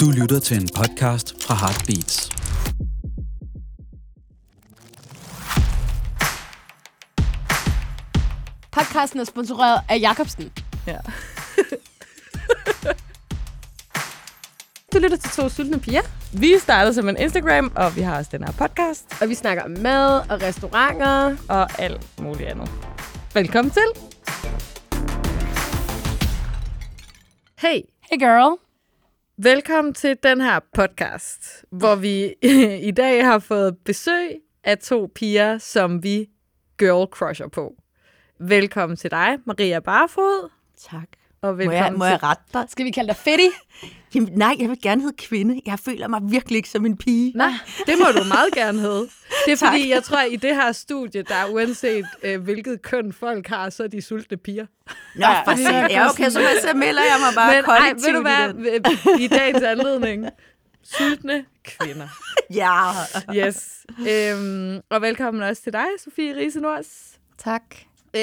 Du lytter til en podcast fra Heartbeats. Podcasten er sponsoreret af Jacobsen. Ja. du lytter til to sultne piger. Vi startede som en Instagram, og vi har også den her podcast Og vi snakker om mad og restauranter. og alt muligt andet. Velkommen til. Hey, Hey girl. Velkommen til den her podcast, hvor vi i dag har fået besøg af to piger, som vi girl crusher på. Velkommen til dig, Maria Barfod, Tak. og Må velkommen jeg, må jeg til... rette dig? Skal vi kalde dig Fetty? Jamen, nej, jeg vil gerne hedde kvinde. Jeg føler mig virkelig ikke som en pige. Nej, det må du meget gerne hedde. Det er Tak. fordi, jeg tror, at i det her studie, der er uanset øh, hvilket køn folk har, så er de sultne piger. Nå, for se. Ja, okay, så, så melder jeg mig bare Men ej, kollektivt ved du hvad, i dagens anledning, sultne kvinder. Ja. Yes. Øhm, og velkommen også til dig, Sofie Risenors. Tak. Øh,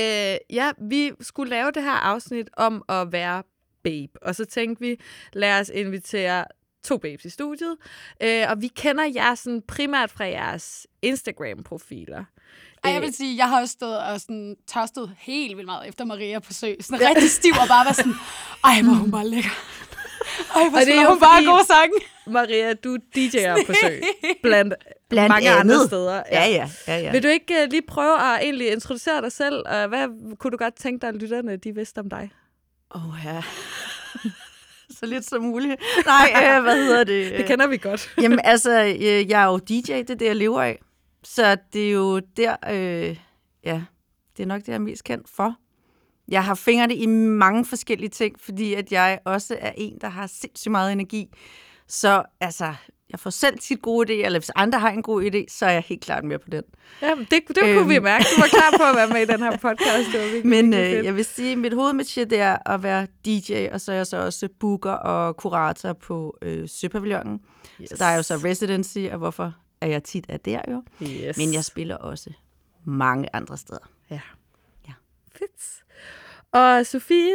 ja, vi skulle lave det her afsnit om at være babe. Og så tænkte vi, lad os invitere to babes i studiet. Øh, og vi kender jer sådan primært fra jeres Instagram-profiler. Ej, jeg vil sige, jeg har også stået og sådan tørstet helt vildt meget efter Maria på sø. Sådan rigtig stiv og bare var sådan, ej, hvor hun bare lækker. Ej, hvor Og det er jo hun bare god sang. Maria, du DJ'er på sø. Blandt, Blandt mange andet. andre steder. Ja, ja, ja, ja. Vil du ikke uh, lige prøve at egentlig introducere dig selv? Og hvad kunne du godt tænke dig, at lytterne de vidste om dig? Åh, oh, ja. så lidt som muligt. Nej, øh, hvad hedder det? Det kender vi godt. Jamen, altså, øh, jeg er jo DJ, det er det, jeg lever af. Så det er jo der, øh, ja, det er nok det, jeg er mest kendt for. Jeg har fingrene i mange forskellige ting, fordi at jeg også er en, der har sindssygt meget energi. Så altså, jeg får selv tit gode idéer, eller hvis andre har en god idé, så er jeg helt klart med på den. Ja, det, det kunne Øhm. vi mærke. Du var klar på at være med i den her podcast. Det var virkelig, Men øh, jeg vil sige, at mit hovedmetier det er at være DJ, og så er jeg så også booker og kurator på øh, Søpavillonen. Yes. Så der er jo så residency, og hvorfor er jeg tit er der jo. Yes. Men jeg spiller også mange andre steder. Ja. Ja. Fedt. Og Sofie,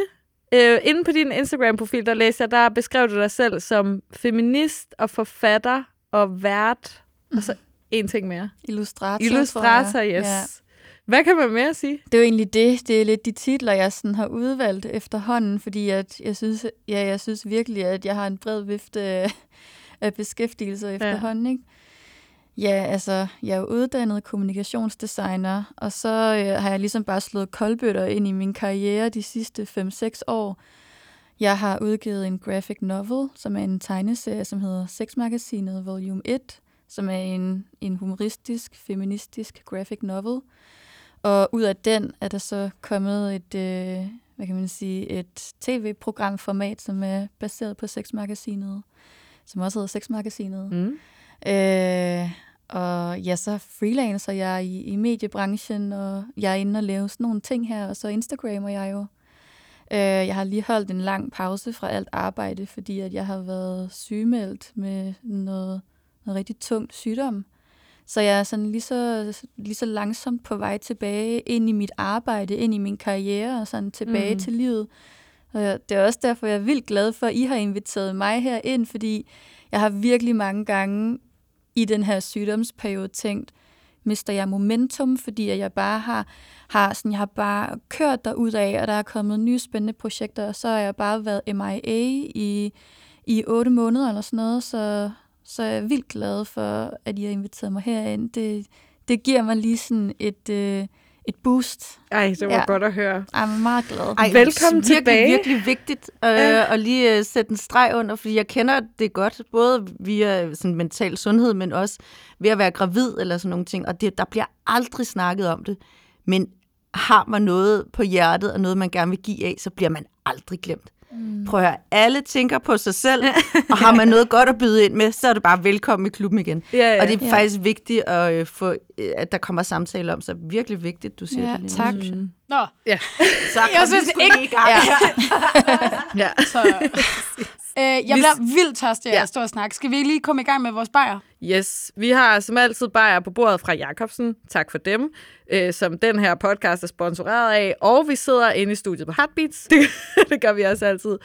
øh, inde på din Instagram-profil, der læser jeg, der beskrev du dig selv som feminist og forfatter og vært. Og så en ting mere. Illustrator, Illustrator, yes. Ja. Hvad kan man mere sige? Det er jo egentlig det. Det er lidt de titler, jeg sådan har udvalgt efterhånden, fordi at jeg synes, ja, jeg synes virkelig, at jeg har en bred vifte af- beskæftigelser efterhånden. Ikke? Ja, altså, jeg er jo uddannet kommunikationsdesigner, og så øh, har jeg ligesom bare slået koldbøtter ind i min karriere de sidste 5-6 år. Jeg har udgivet en graphic novel, som er en tegneserie, som hedder Sexmagasinet Volume 1, som er en, en humoristisk, feministisk graphic novel. Og ud af den er der så kommet et, øh, hvad kan man sige, et tv-programformat, som er baseret på Sexmagasinet, som også hedder Sexmagasinet. Mm. Øh, og ja, så freelancer jeg i, i mediebranchen, og jeg er inde og lave sådan nogle ting her, og så Instagrammer jeg jo. Øh, jeg har lige holdt en lang pause fra alt arbejde, fordi at jeg har været sygemeldt med noget, noget rigtig tungt sygdom. Så jeg er sådan lige så, lige så langsomt på vej tilbage ind i mit arbejde, ind i min karriere og sådan tilbage mm. til livet. Og det er også derfor, jeg er vildt glad for, at I har inviteret mig her ind, fordi jeg har virkelig mange gange i den her sygdomsperiode tænkt, mister jeg momentum, fordi jeg bare har, har, sådan, jeg har bare kørt derud af, og der er kommet nye spændende projekter, og så har jeg bare været MIA i, i otte måneder eller sådan noget, så, så er jeg vildt glad for, at I har inviteret mig herind. Det, det giver mig lige sådan et, øh, et boost. Ej, det var Ja. godt at høre. Jeg er meget glad. Ej, Velkommen virkelig, tilbage. virkelig vigtigt øh, Ja. at lige øh, sætte en streg under, fordi jeg kender det godt, både via sådan mental sundhed, men også ved at være gravid eller sådan nogle ting, og det, der bliver aldrig snakket om det. Men har man noget på hjertet, og noget, man gerne vil give af, så bliver man aldrig glemt. Mm. Prøv at høre, alle tænker på sig selv, og har man noget godt at byde ind med, så er det bare velkommen i klubben igen. Ja, ja. Og det er Ja. faktisk vigtigt at øh, få, øh, at der kommer samtaler om, så virkelig vigtigt, du siger Ja, det. Tak. Mm. Nå, Ja. Så Jeg synes ikke- i gang. ja. så... øh, jeg bliver vildt tørstig af Ja. at stå og snakke. Skal vi lige komme i gang med vores bajer? Yes, vi har som altid bajer på bordet fra Jakobsen. Tak for dem, øh, som den her podcast er sponsoreret af. Og vi sidder inde i studiet på Heartbeats. Det, det gør vi også altid.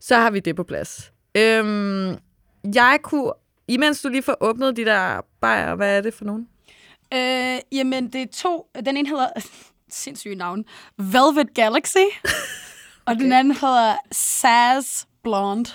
Så har vi det på plads. Øhm, jeg kunne, imens du lige får åbnet de der bajer, hvad er det for nogen? Øh, jamen, det er to. Den ene hedder... Sindssyge navn. Velvet Galaxy. og den anden hedder Saz Blonde.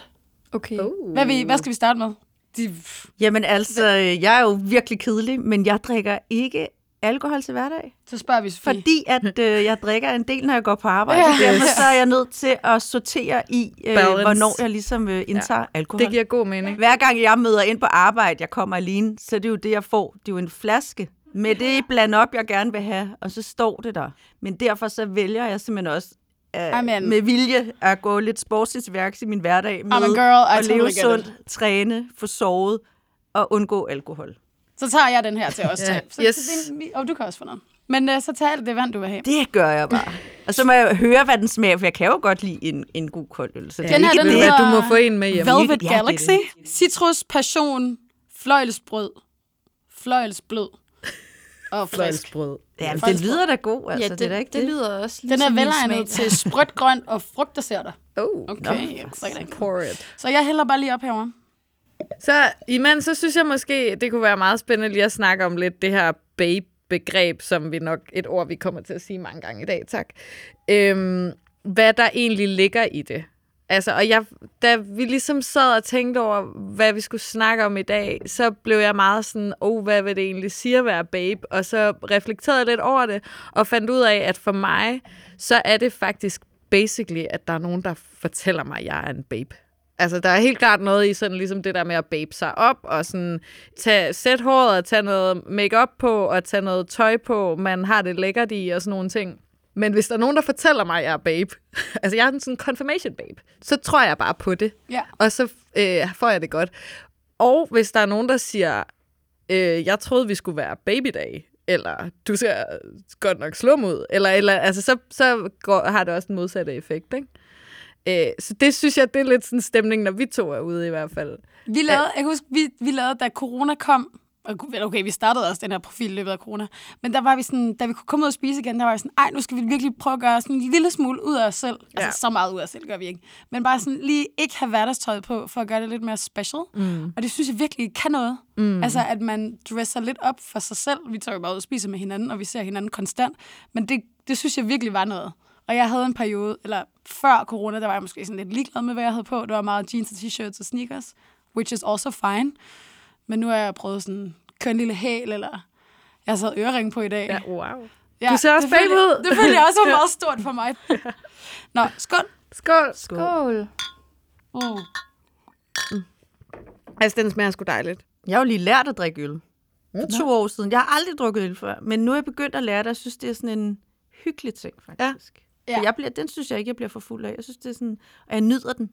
Okay. Uh. Hvad, vi, hvad skal vi starte med? De, Jamen altså, jeg er jo virkelig kedelig, men jeg drikker ikke alkohol til hverdag. så spørger vi Sofie. Fordi at øh, jeg drikker en del, når jeg går på arbejde. Ja. Derfor så er jeg nødt til at sortere i, øh, Balance. hvornår jeg ligesom øh, indtager ja. alkohol. Det giver god mening. Hver gang jeg møder ind på arbejde, jeg kommer alene, så er det jo det, jeg får. Det er jo en flaske med det bland op, jeg gerne vil have, og så står det der. Men derfor så vælger jeg simpelthen også øh, Amen. med vilje at gå lidt sportsligt til værks i min hverdag med I'm a girl, I at leve totally get sundt, træne, få sovet og undgå alkohol. Så tager jeg den her til os Ja. tre. Så, Yes. så det, og du kan også få noget. Men uh, så tag alt det vand, du vil have. Det gør jeg bare. Og så må jeg høre, hvad den smager, for jeg kan jo godt lide en, en god kold øl. Så det Den her, den det. du må få en med hjem. Velvet Ja, det Galaxy. det. Citrus, passion, fløjlsbrød, fløjlsblød og frisk. Fløjlsbrød. Ja, men det lyder da god, altså. ja, det, det er da ikke det det. lyder også Den er ligesom min velegnet smag. til sprødt grønt og frugtdesserter. Oh, Okay, exciting. pour it. Så jeg hælder bare lige op herovre. Så imens, så synes jeg måske, det kunne være meget spændende lige at snakke om lidt det her babe-begreb, som vi nok, et ord, vi kommer til at sige mange gange i dag, tak. Øhm, hvad der egentlig ligger i det. Altså, og jeg, da vi ligesom sad og tænkte over, hvad vi skulle snakke om i dag, så blev jeg meget sådan, oh, hvad vil det egentlig sige at være babe? Og så reflekterede jeg lidt over det, og fandt ud af, at for mig, så er det faktisk basically, at der er nogen, der fortæller mig, at jeg er en babe. Altså, der er helt klart noget i sådan ligesom det der med at babe sig op, og sådan tage, sætte håret og tage noget makeup på, og tage noget tøj på, man har det lækkert i, og sådan nogle ting. Men hvis der er nogen, der fortæller mig, at jeg er babe, altså jeg er en sådan confirmation babe, så tror jeg bare på det, Ja. og så øh, får jeg det godt. Og hvis der er nogen, der siger, øh, jeg troede, vi skulle være babydag, eller du ser godt nok slum ud, eller, eller altså, så, så går, har det også den modsatte effekt, ikke? Øh, så det synes jeg, det er lidt sådan stemning, når vi to er ude i hvert fald. Vi lavede, jeg kan huske, vi, vi lavede, da corona kom, okay, vi startede også den her profil i løbet af corona, men der var vi sådan, da vi kunne komme ud og spise igen, der var vi sådan, ej, nu skal vi virkelig prøve at gøre sådan en lille smule ud af os selv. Altså, Ja. så meget ud af os selv gør vi ikke. Men bare sådan lige ikke have hverdagstøjet på, for at gøre det lidt mere special. Mm. Og det synes jeg virkelig kan noget. Mm. Altså, at man dresser lidt op for sig selv. Vi tager jo bare ud og spiser med hinanden, og vi ser hinanden konstant. Men det, det synes jeg virkelig var noget. Og jeg havde en periode, eller før corona, der var jeg måske sådan lidt ligeglad med, hvad jeg havde på. Det var meget jeans og t-shirts og sneakers, which is also fine. Men nu har jeg prøvet sådan køre en lille hæl, eller jeg har taget ørering på i dag. Ja, wow. Ja, Du ser også det følte babe ud. jeg- Det følte jeg også var meget stort for mig. Nå, skål. Skål. Skål. Mm. Altså, den smager sgu dejligt. Jeg har jo lige lært at drikke øl. For to år siden. Jeg har aldrig drukket øl før, men nu er jeg begyndt at lære det, jeg synes, det er sådan en hyggelig ting, faktisk. Ja. Ja. For jeg bliver, den synes jeg ikke, jeg bliver for fuld af. Jeg synes, det er sådan, og jeg nyder den.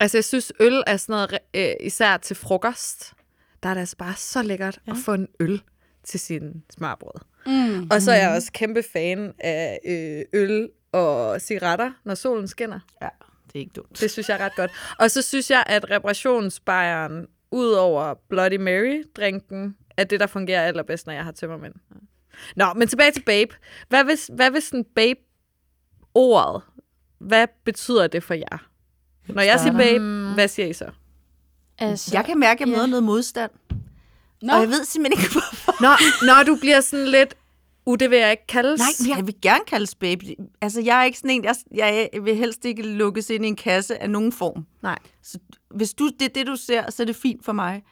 Altså, jeg synes, øl er sådan noget, øh, især til frokost, der er det altså bare så lækkert ja. at få en øl til sin smørbrød. Mm. Og så er jeg også kæmpe fan af øh, øl og cigaretter, når solen skinner. Ja, det er ikke dumt. Det synes jeg er ret godt. Og så synes jeg, at reparationsbejeren, ud over Bloody Mary-drinken, er det, der fungerer allerbedst, når jeg har tømmermænd. Nå, men tilbage til babe. Hvad hvis, hvad hvis sådan babe-ordet, hvad betyder det for jer? Når jeg siger babe, hvad siger I så? Altså, Jeg kan mærke, at jeg ja. møder noget modstand. Nå, Og jeg ved simpelthen ikke, hvorfor. Når, når du bliver sådan lidt, uh, det vil jeg ikke kaldes. Nej, men jeg vil gerne kaldes babe. Altså, jeg er ikke sådan en, jeg, jeg vil helst ikke lukkes ind i en kasse af nogen form. Nej. Så hvis du, det er det, du ser, så er det fint for mig.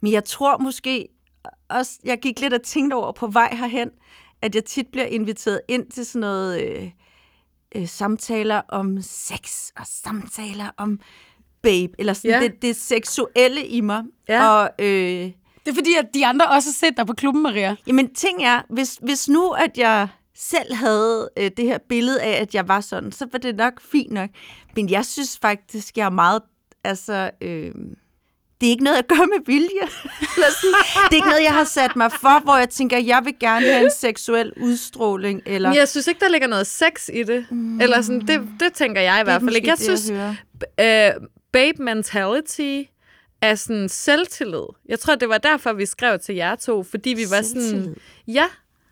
Men jeg tror måske også, jeg gik lidt og tænkte over på vej herhen, at jeg tit bliver inviteret ind til sådan noget øh, øh, samtaler om sex og samtaler om babe, eller sådan Ja. det, det seksuelle i mig. Ja. Og øh, det er fordi, at de andre også har set dig på klubben, Maria. Jamen, ting er, hvis, hvis nu, at jeg selv havde øh, det her billede af, at jeg var sådan, så var det nok fint nok. Men jeg synes faktisk, jeg er meget, altså, øh, det er ikke noget, jeg gør med vilje. Det er ikke noget, jeg har sat mig for, hvor jeg tænker, jeg vil gerne have en seksuel udstråling. Eller, Men jeg synes ikke, der ligger noget sex i det. Mm. Eller sådan, det, det tænker jeg i hvert fald ikke. Jeg synes, øh, babe mentality er sådan selvtillid. Jeg tror, det var derfor, vi skrev til jer to, fordi vi var sådan, ja,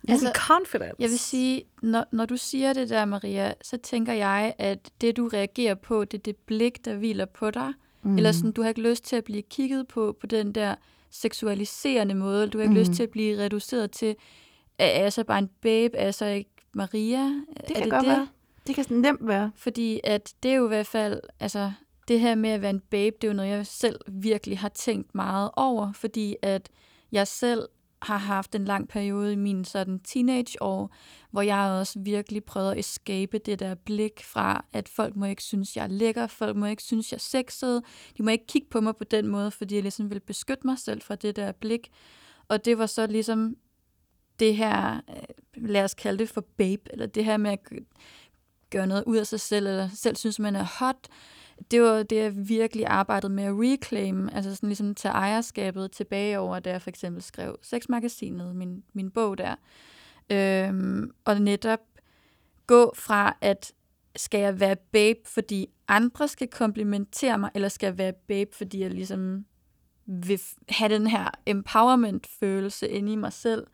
Altså, confidence. Jeg vil sige, når, når du siger det der, Maria, så tænker jeg, at det, du reagerer på, det er det blik, der hviler på dig. Mm. Eller sådan, du har ikke lyst til at blive kigget på på den der seksualiserende måde. Du har ikke mm. lyst til at blive reduceret til, er jeg så bare en babe? Er jeg så ikke Maria? Det er kan det godt det? være. Det kan sådan nemt være. Fordi at det er jo i hvert fald, altså det her med at være en babe, det er jo noget, jeg selv virkelig har tænkt meget over, fordi at jeg selv har haft en lang periode i min sådan teenageår, hvor jeg også virkelig prøvede at escape det der blik fra, at folk må ikke synes, jeg er lækker, folk må ikke synes, jeg er sexet, de må ikke kigge på mig på den måde, fordi jeg ligesom vil beskytte mig selv fra det der blik. Og det var så ligesom det her, øh, lad os kalde det for babe, eller det her med at gøre noget ud af sig selv, eller selv synes, man er hot, det var det, jeg virkelig arbejdede med at reclaim, altså sådan ligesom tage ejerskabet tilbage over, da jeg for eksempel skrev Sexmagasinet, min, min bog der. Øhm, og netop gå fra, at skal jeg være babe, fordi andre skal komplimentere mig, eller skal jeg være babe, fordi jeg ligesom vil have den her empowerment-følelse inde i mig selv.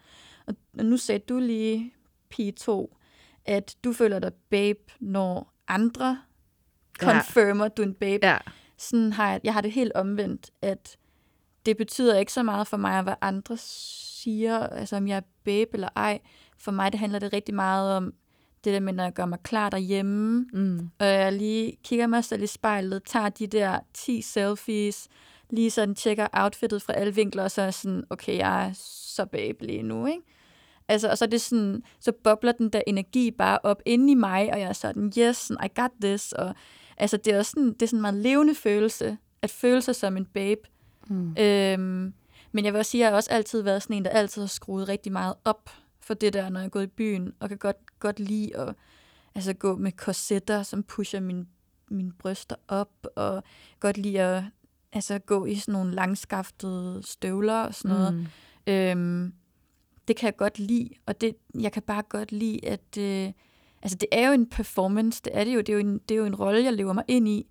Og, og nu sagde du lige, P2, at du føler dig babe, når andre confirmer, ja. du er en babe. Ja. Sådan har jeg, jeg har det helt omvendt, at det betyder ikke så meget for mig, hvad andre siger, altså om jeg er babe eller ej. For mig det handler det rigtig meget om det der med, når jeg gør mig klar derhjemme, Mm. og jeg lige kigger mig selv i spejlet, tager de der 10 selfies, lige sådan tjekker outfittet fra alle vinkler, og så er sådan, okay, jeg er så babe lige nu, ikke? Altså, og så er det sådan, så bobler den der energi bare op inde i mig, og jeg er sådan, yes, I got this, og altså, det er også sådan, det er sådan en meget levende følelse, at føle sig som en babe. Mm. Øhm, men jeg vil også sige, at jeg har også altid været sådan en, der altid har skruet rigtig meget op for det der, når jeg er gået i byen, og kan godt, godt lide at altså, gå med korsetter, som pusher min, mine bryster op, og godt lide at altså, gå i sådan nogle langskaftede støvler og sådan noget. Mm. Øhm, det kan jeg godt lide, og det, jeg kan bare godt lide, at øh, altså, det er jo en performance, det er det jo, det er jo en, det er jo en rolle, jeg lever mig ind i,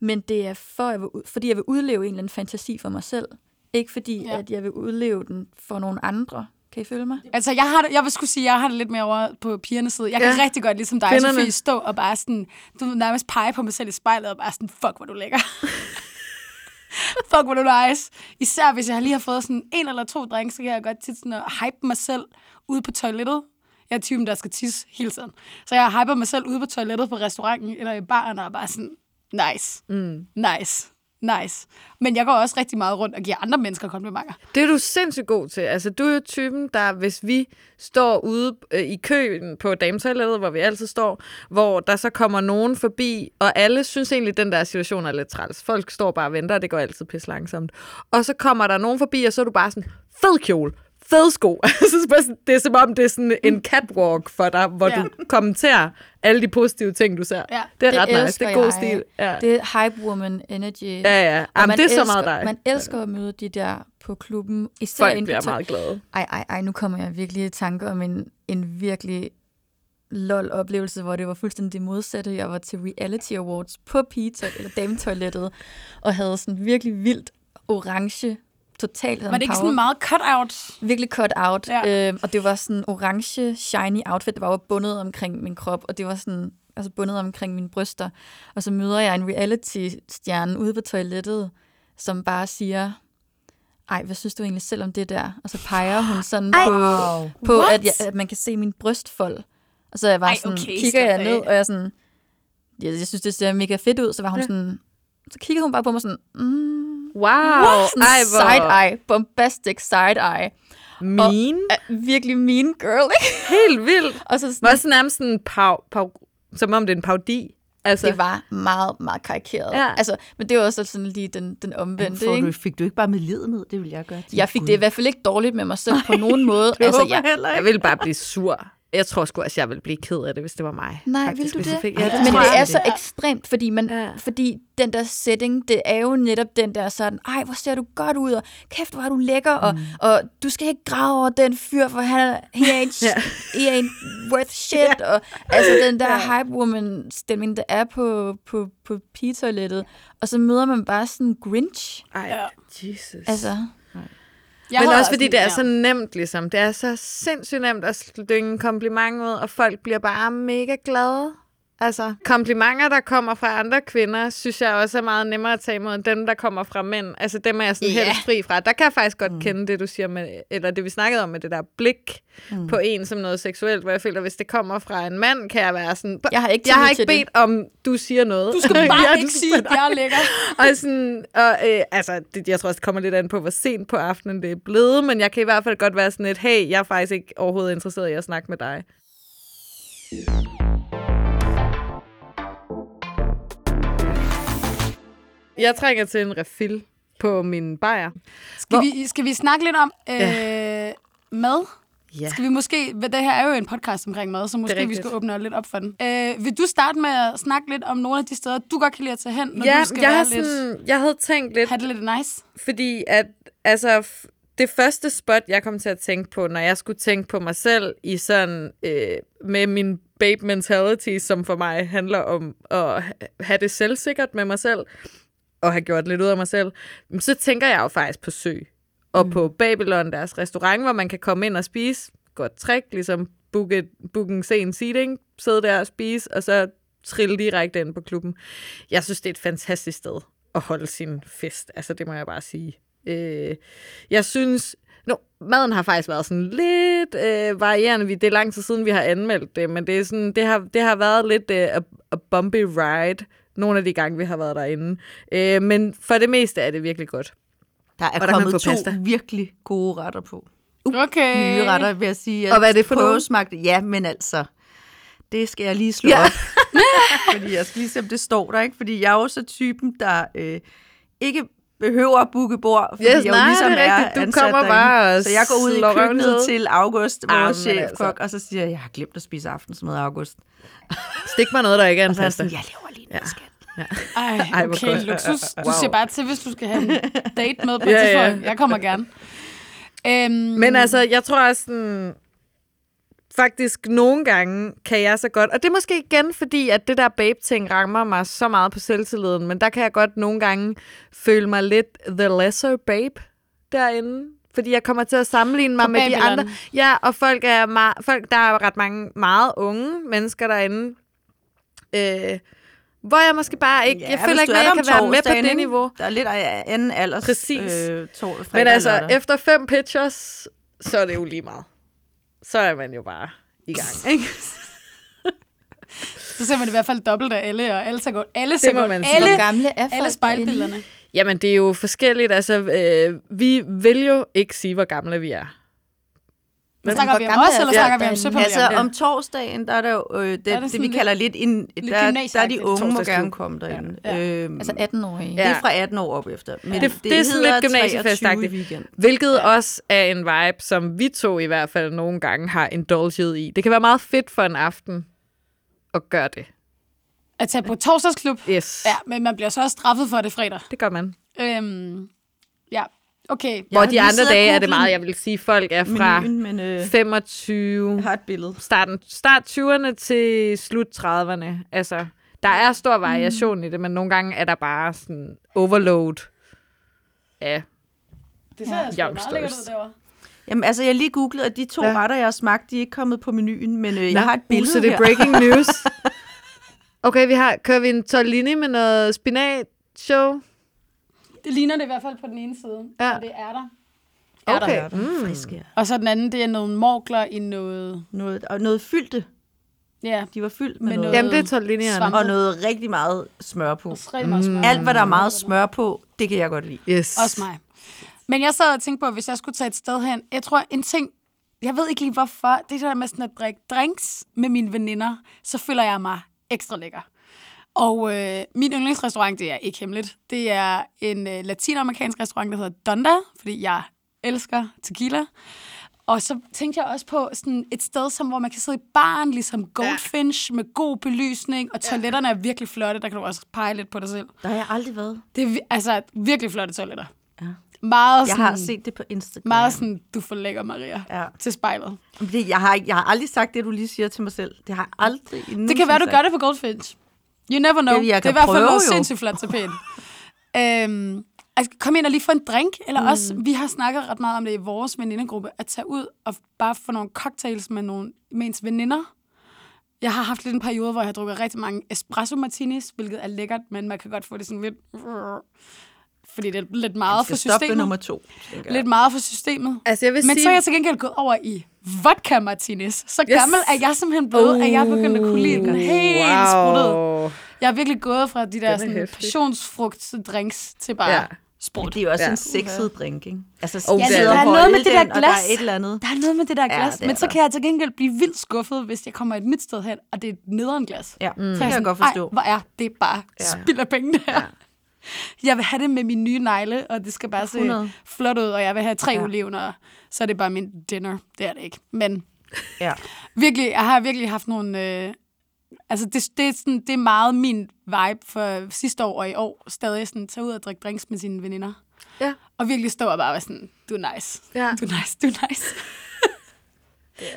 men det er for, jeg vil, fordi jeg vil udleve en eller anden fantasi for mig selv, ikke fordi, Ja. at jeg vil udleve den for nogle andre. Kan I følge mig? Altså, jeg, har det, jeg vil skulle sige, jeg har det lidt mere over på pigernes side. Jeg kan Ja. rigtig godt, ligesom dig, Kvinderne. Sofie, stå og bare sådan, du nærmest pege på mig selv i spejlet og bare sådan, fuck, hvor du lækker. fuck, hvor du nice. Især hvis jeg lige har fået sådan en eller to drinks, så kan jeg godt tit sådan at hype mig selv ude på toilettet. Jeg er typen, der skal tisse hele tiden. Så jeg hyper mig selv ude på toilettet på restauranten eller i baren og er bare sådan, nice, Mm. nice, nice. Men jeg går også rigtig meget rundt og giver andre mennesker komplimenter. Det er du sindssygt god til. Altså, du er jo typen, der hvis vi står ude øh, i køen på dametoilettet, hvor vi altid står, hvor der så kommer nogen forbi, og alle synes egentlig, at den der situation er lidt træls. Folk står bare og venter, og det går altid pisse langsomt. Og så kommer der nogen forbi, og så er du bare sådan, fed kjole, fed sko. Så det er som om, det er sådan en catwalk for dig, hvor Ja. du kommenterer alle de positive ting, du ser. Ja. Det er Det ret nice. Det er god jeg. stil. Ja, Det er hype woman energy. ja. ja. Jamen, det er så elsker, meget dig. Man elsker at møde de der på klubben. Især Folk bliver to- meget glade. Ej, ej, ej, nu kommer jeg virkelig i tanke om en, en virkelig lol-oplevelse, hvor det var fuldstændig det modsatte. Jeg var til Reality Awards på pizza eller dametoilettet, og havde sådan virkelig vildt orange, totalt sådan Var det ikke sådan meget cut-out? virkelig cut out. Ja. Øhm, og det var sådan orange, shiny outfit, der var jo bundet omkring min krop, og det var sådan altså bundet omkring mine bryster. Og så møder jeg en reality-stjerne ude på toilettet, som bare siger, ej, hvad synes du egentlig selv om det der? Og så peger hun sådan Ej, på, på at, jeg, at man kan se min brystfold. Og så er jeg bare Ej, sådan, okay, kigger jeg ned, og jeg er sådan, jeg, jeg synes, det ser mega fedt ud. Så var hun ja. sådan, så kigger hun bare på mig sådan, mm, Wow. sådan Ej, hvor side-eye, bombastic side-eye. mean. er virkelig mean girl, ikke? Helt vildt. Og så Det sådan, var også nærmest sådan en pau, pau, som om det er en paudi. Altså, det var meget, meget karikeret. Ja. Altså, men det var også sådan lige den, den omvendte, ikke? du, fik du ikke bare med lidenhed? Det vil jeg gøre. Jeg fik det i hvert fald ikke dårligt med mig selv på nogen måde. det altså, jeg, jeg heller ikke. Jeg ville bare blive sur. Jeg tror sgu også, jeg ville blive ked af det, hvis det var mig. Nej, vil du det? ja, det men det jeg. er så ekstremt, fordi, man, Ja. ja. fordi den der setting, det er jo netop den der sådan, ej, hvor ser du godt ud, og kæft, hvor er du lækker, og, Mm. og du skal ikke grave over den fyr, for han er, he ain't, Ja. he ain't worth shit, og altså den der hype woman stemning, der er på, på, på pigetoilettet, og så møder man bare sådan en Grinch, Ej, Ja. Jesus. altså, Jeg Men havde også fordi det er så nemt, ligesom. Det er så sindssygt nemt at slynge en kompliment ud, og folk bliver bare mega glade. Altså, komplimenter, der kommer fra andre kvinder, synes jeg også er meget nemmere at tage imod, end dem, der kommer fra mænd. Altså, dem er jeg sådan Ja. helt fri fra. Der kan jeg faktisk godt mm. kende det, du siger, med, eller det vi snakkede om med det der blik mm. på en som noget seksuelt, hvor jeg føler, hvis det kommer fra en mand, kan jeg være sådan... Jeg har ikke jeg har ikke bedt om, du siger noget. Du skal bare Ja, ikke sige, at jeg er lækker. og sådan, og, øh, altså, det, jeg tror også, det kommer lidt an på, hvor sent på aftenen det er blevet, men jeg kan i hvert fald godt være sådan et, hey, jeg er faktisk ikke overhovedet interesseret i at snakke med dig. Jeg trænger til en refill på min bajer. Skal, vi, skal vi snakke lidt om øh, mad? Ja. Skal vi måske, det her er jo en podcast omkring mad, så måske vi skal åbne lidt op for den. Øh, vil du starte med at snakke lidt om nogle af de steder, du godt kan lide at tage hen, når Ja, du skal jeg, være har lidt, sådan, jeg havde tænkt lidt, have det lidt nice? fordi at, altså, det første spot, jeg kom til at tænke på, når jeg skulle tænke på mig selv i sådan, øh, med min babe mentality, som for mig handler om at ha- have det selvsikkert med mig selv, og have gjort lidt ud af mig selv, så tænker jeg jo faktisk på Sø. Og mm. på Babylon, deres restaurant, hvor man kan komme ind og spise. Godt trick, ligesom booke, booke en sen seating, sidde der og spise, og så trille direkte ind på klubben. Jeg synes, det er et fantastisk sted at holde sin fest. Altså, det må jeg bare sige. Øh, jeg synes... No, maden har faktisk været sådan lidt øh, varierende. Det er lang tid siden, vi har anmeldt det, men det, er sådan, det, har, det har været lidt øh, a, a bumpy ride, nogle af de gange, vi har været derinde. Øh, men for det meste er det virkelig godt. Der er Og der kommet to pasta. virkelig gode retter på. Okay. Nye retter, vil jeg sige. Jeg Og hvad er det for nogle? prøvesmagte- Ja, men altså, det skal jeg lige slå ja. op. fordi jeg skal lige se, om det står der, ikke? Fordi jeg er jo så typen, der øh, ikke behøver at booke bord, fordi Yes, jeg jo nej, ligesom det er er rigtigt. Du ansat kommer derinde. bare Så jeg går ud i køkkenet ned. til August, vores chefkok, altså. og så siger jeg, jeg har glemt at spise aftensmad August. Stik mig noget, der ikke er en er pasta. sådan, jeg laver ja. skat. Ej, Ej, okay, godt. luksus. Du Wow. siger bare til, hvis du skal have en date med på Ja, ja. Jeg kommer gerne. Øhm, Men altså, jeg tror også sådan, faktisk nogle gange kan jeg så godt, og det er måske igen fordi, at det der babe-ting rammer mig så meget på selvtilliden, men der kan jeg godt nogle gange føle mig lidt the lesser babe derinde. Fordi jeg kommer til at sammenligne mig På med de andre. Ja, og folk er meget, folk, der er ret mange meget unge mennesker derinde. Øh, hvor jeg måske bare ikke, ja, jeg føler ikke, at jeg kan være med på det ikke? niveau. Der er lidt af anden alders. Præcis. Øh, fredag Men altså, lørdag. efter fem pitchers, så er det jo lige meget. Så er man jo bare i gang, ikke? så ser man i hvert fald dobbelt af alle, og alle ser godt. Alle ser godt. Alle, gamle er alle spejlbillederne. Jamen, det er jo forskelligt. Altså, øh, vi vil jo ikke sige, hvor gamle vi er. Men snakker vi om os, er eller snakker vi om søpavillon? Altså, om torsdagen, der er der jo øh, det, det, det, vi kalder lidt, lidt der, der er de unge må gerne komme derinde. Ja. Ja. Øhm, Altså 18-årige. Ja. Det er fra 18 år op efter. Men Det- det er sådan hedder lidt gymnasiefestagtigt. 23 i weekend. Hvilket ja. også er en vibe, som vi to i hvert fald nogle gange har indulget i. Det kan være meget fedt for en aften at gøre det. At tage på torsdagsklub. Yes. Ja, men man bliver så også straffet for det fredag. Det gør man. Øhm, ja, okay. Hvor de andre dage er det meget, jeg vil sige, folk er fra Menuen, men øh, 25, jeg har et billede. starten, start 20'erne til slut 30'erne. Altså, der er stor variation i det, men nogle gange er der bare sådan overload af Det ser ja. sgu meget lækkert ud derovre. Jamen, altså, jeg har lige googlet, at de to Ja. retter, jeg har smagt, de er ikke kommet på menuen, men øh, jeg har et billede så det er breaking news. Okay, vi har, kører vi en tortellini med noget spinat show? Det ligner det i hvert fald på den ene side. Ja. Og det er der. Okay. Mm. Friske. Og så den anden, det er nogle morgler i noget... Noget, og noget fyldte. Ja, De var fyldt med, Med noget. noget- Jamen, det er. Svamp. Og noget rigtig meget smør på. og rigtig meget smør. Alt, hvad der er meget smør på, det kan jeg godt lide. Yes. Også mig. Men jeg sad og tænkte på, hvis jeg skulle tage et sted hen, jeg tror en ting, jeg ved ikke lige hvorfor, det der med sådan at drikke drinks med mine veninder, så føler jeg mig ekstra lækker. Og øh, min yndlingsrestaurant, det er ikke hemmeligt, det er en øh, latinamerikansk restaurant, der hedder Donda, fordi jeg elsker tequila. Og så tænkte jeg også på sådan et sted, som, hvor man kan sidde i baren, ligesom Goldfinch, med god belysning, og toiletterne er virkelig flotte, der kan du også pege lidt på dig selv. Der har jeg aldrig været. Det er altså virkelig flotte toiletter. Ja. Meget Jeg sådan, har set det på Instagram. meget sådan, du får lækker, Maria, Ja. til spejlet. Det, jeg, har, jeg har aldrig sagt det, du lige siger til mig selv. Det har jeg aldrig Det kan være, du gør det på Goldfinch. You never know. Det jeg det er i hvert fald jo. sindssygt flot tapet. øhm, altså, kom ind og lige få en drink, eller mm. også, vi har snakket ret meget om det i vores venindegruppe, at tage ud og bare få nogle cocktails med, nogle, med ens veninder. Jeg har haft lidt en periode, hvor jeg har drukket rigtig mange espresso martinis, hvilket er lækkert, men man kan godt få det sådan lidt... Fordi det er lidt meget for systemet. nummer to. Lidt meget for systemet. Altså, jeg vil Men sige... så er jeg til gengæld gået over i vodka martinis. Så gammel er jeg simpelthen blevet, at jeg er begyndt at kunne lide den helt spruttet. wow. Jeg er virkelig gået fra de der er sådan, passionsfrugt-drinks til bare Ja. sprut. det er jo også Ja. en sexet drink, ikke? Altså, Oh, ja, det er det. Der er noget med det der og der er glas. et eller andet. Der er noget med det der glas, det ja, er men så der. kan jeg til gengæld blive vildt skuffet, hvis jeg kommer et nyt sted hen, og det er et nederen glas. Ja, Så det er kan jeg godt forstå. Ej, hvor er det bare Ja. spild af penge, det her. Ja. Jeg vil have det med mine nye negle, og det skal bare se 100. flot ud, og jeg vil have tre Ja. olivener, så er det bare min dinner. Det er det ikke. Men Ja. virkelig, jeg har virkelig haft nogle... Øh, altså, det, det, er sådan, det er meget min vibe for sidste år og i år. Stadig sådan, tage ud og drikke drinks med sine veninder. Ja. Og virkelig stå og bare være sådan, du er nice. Ja. Du er nice, du er nice.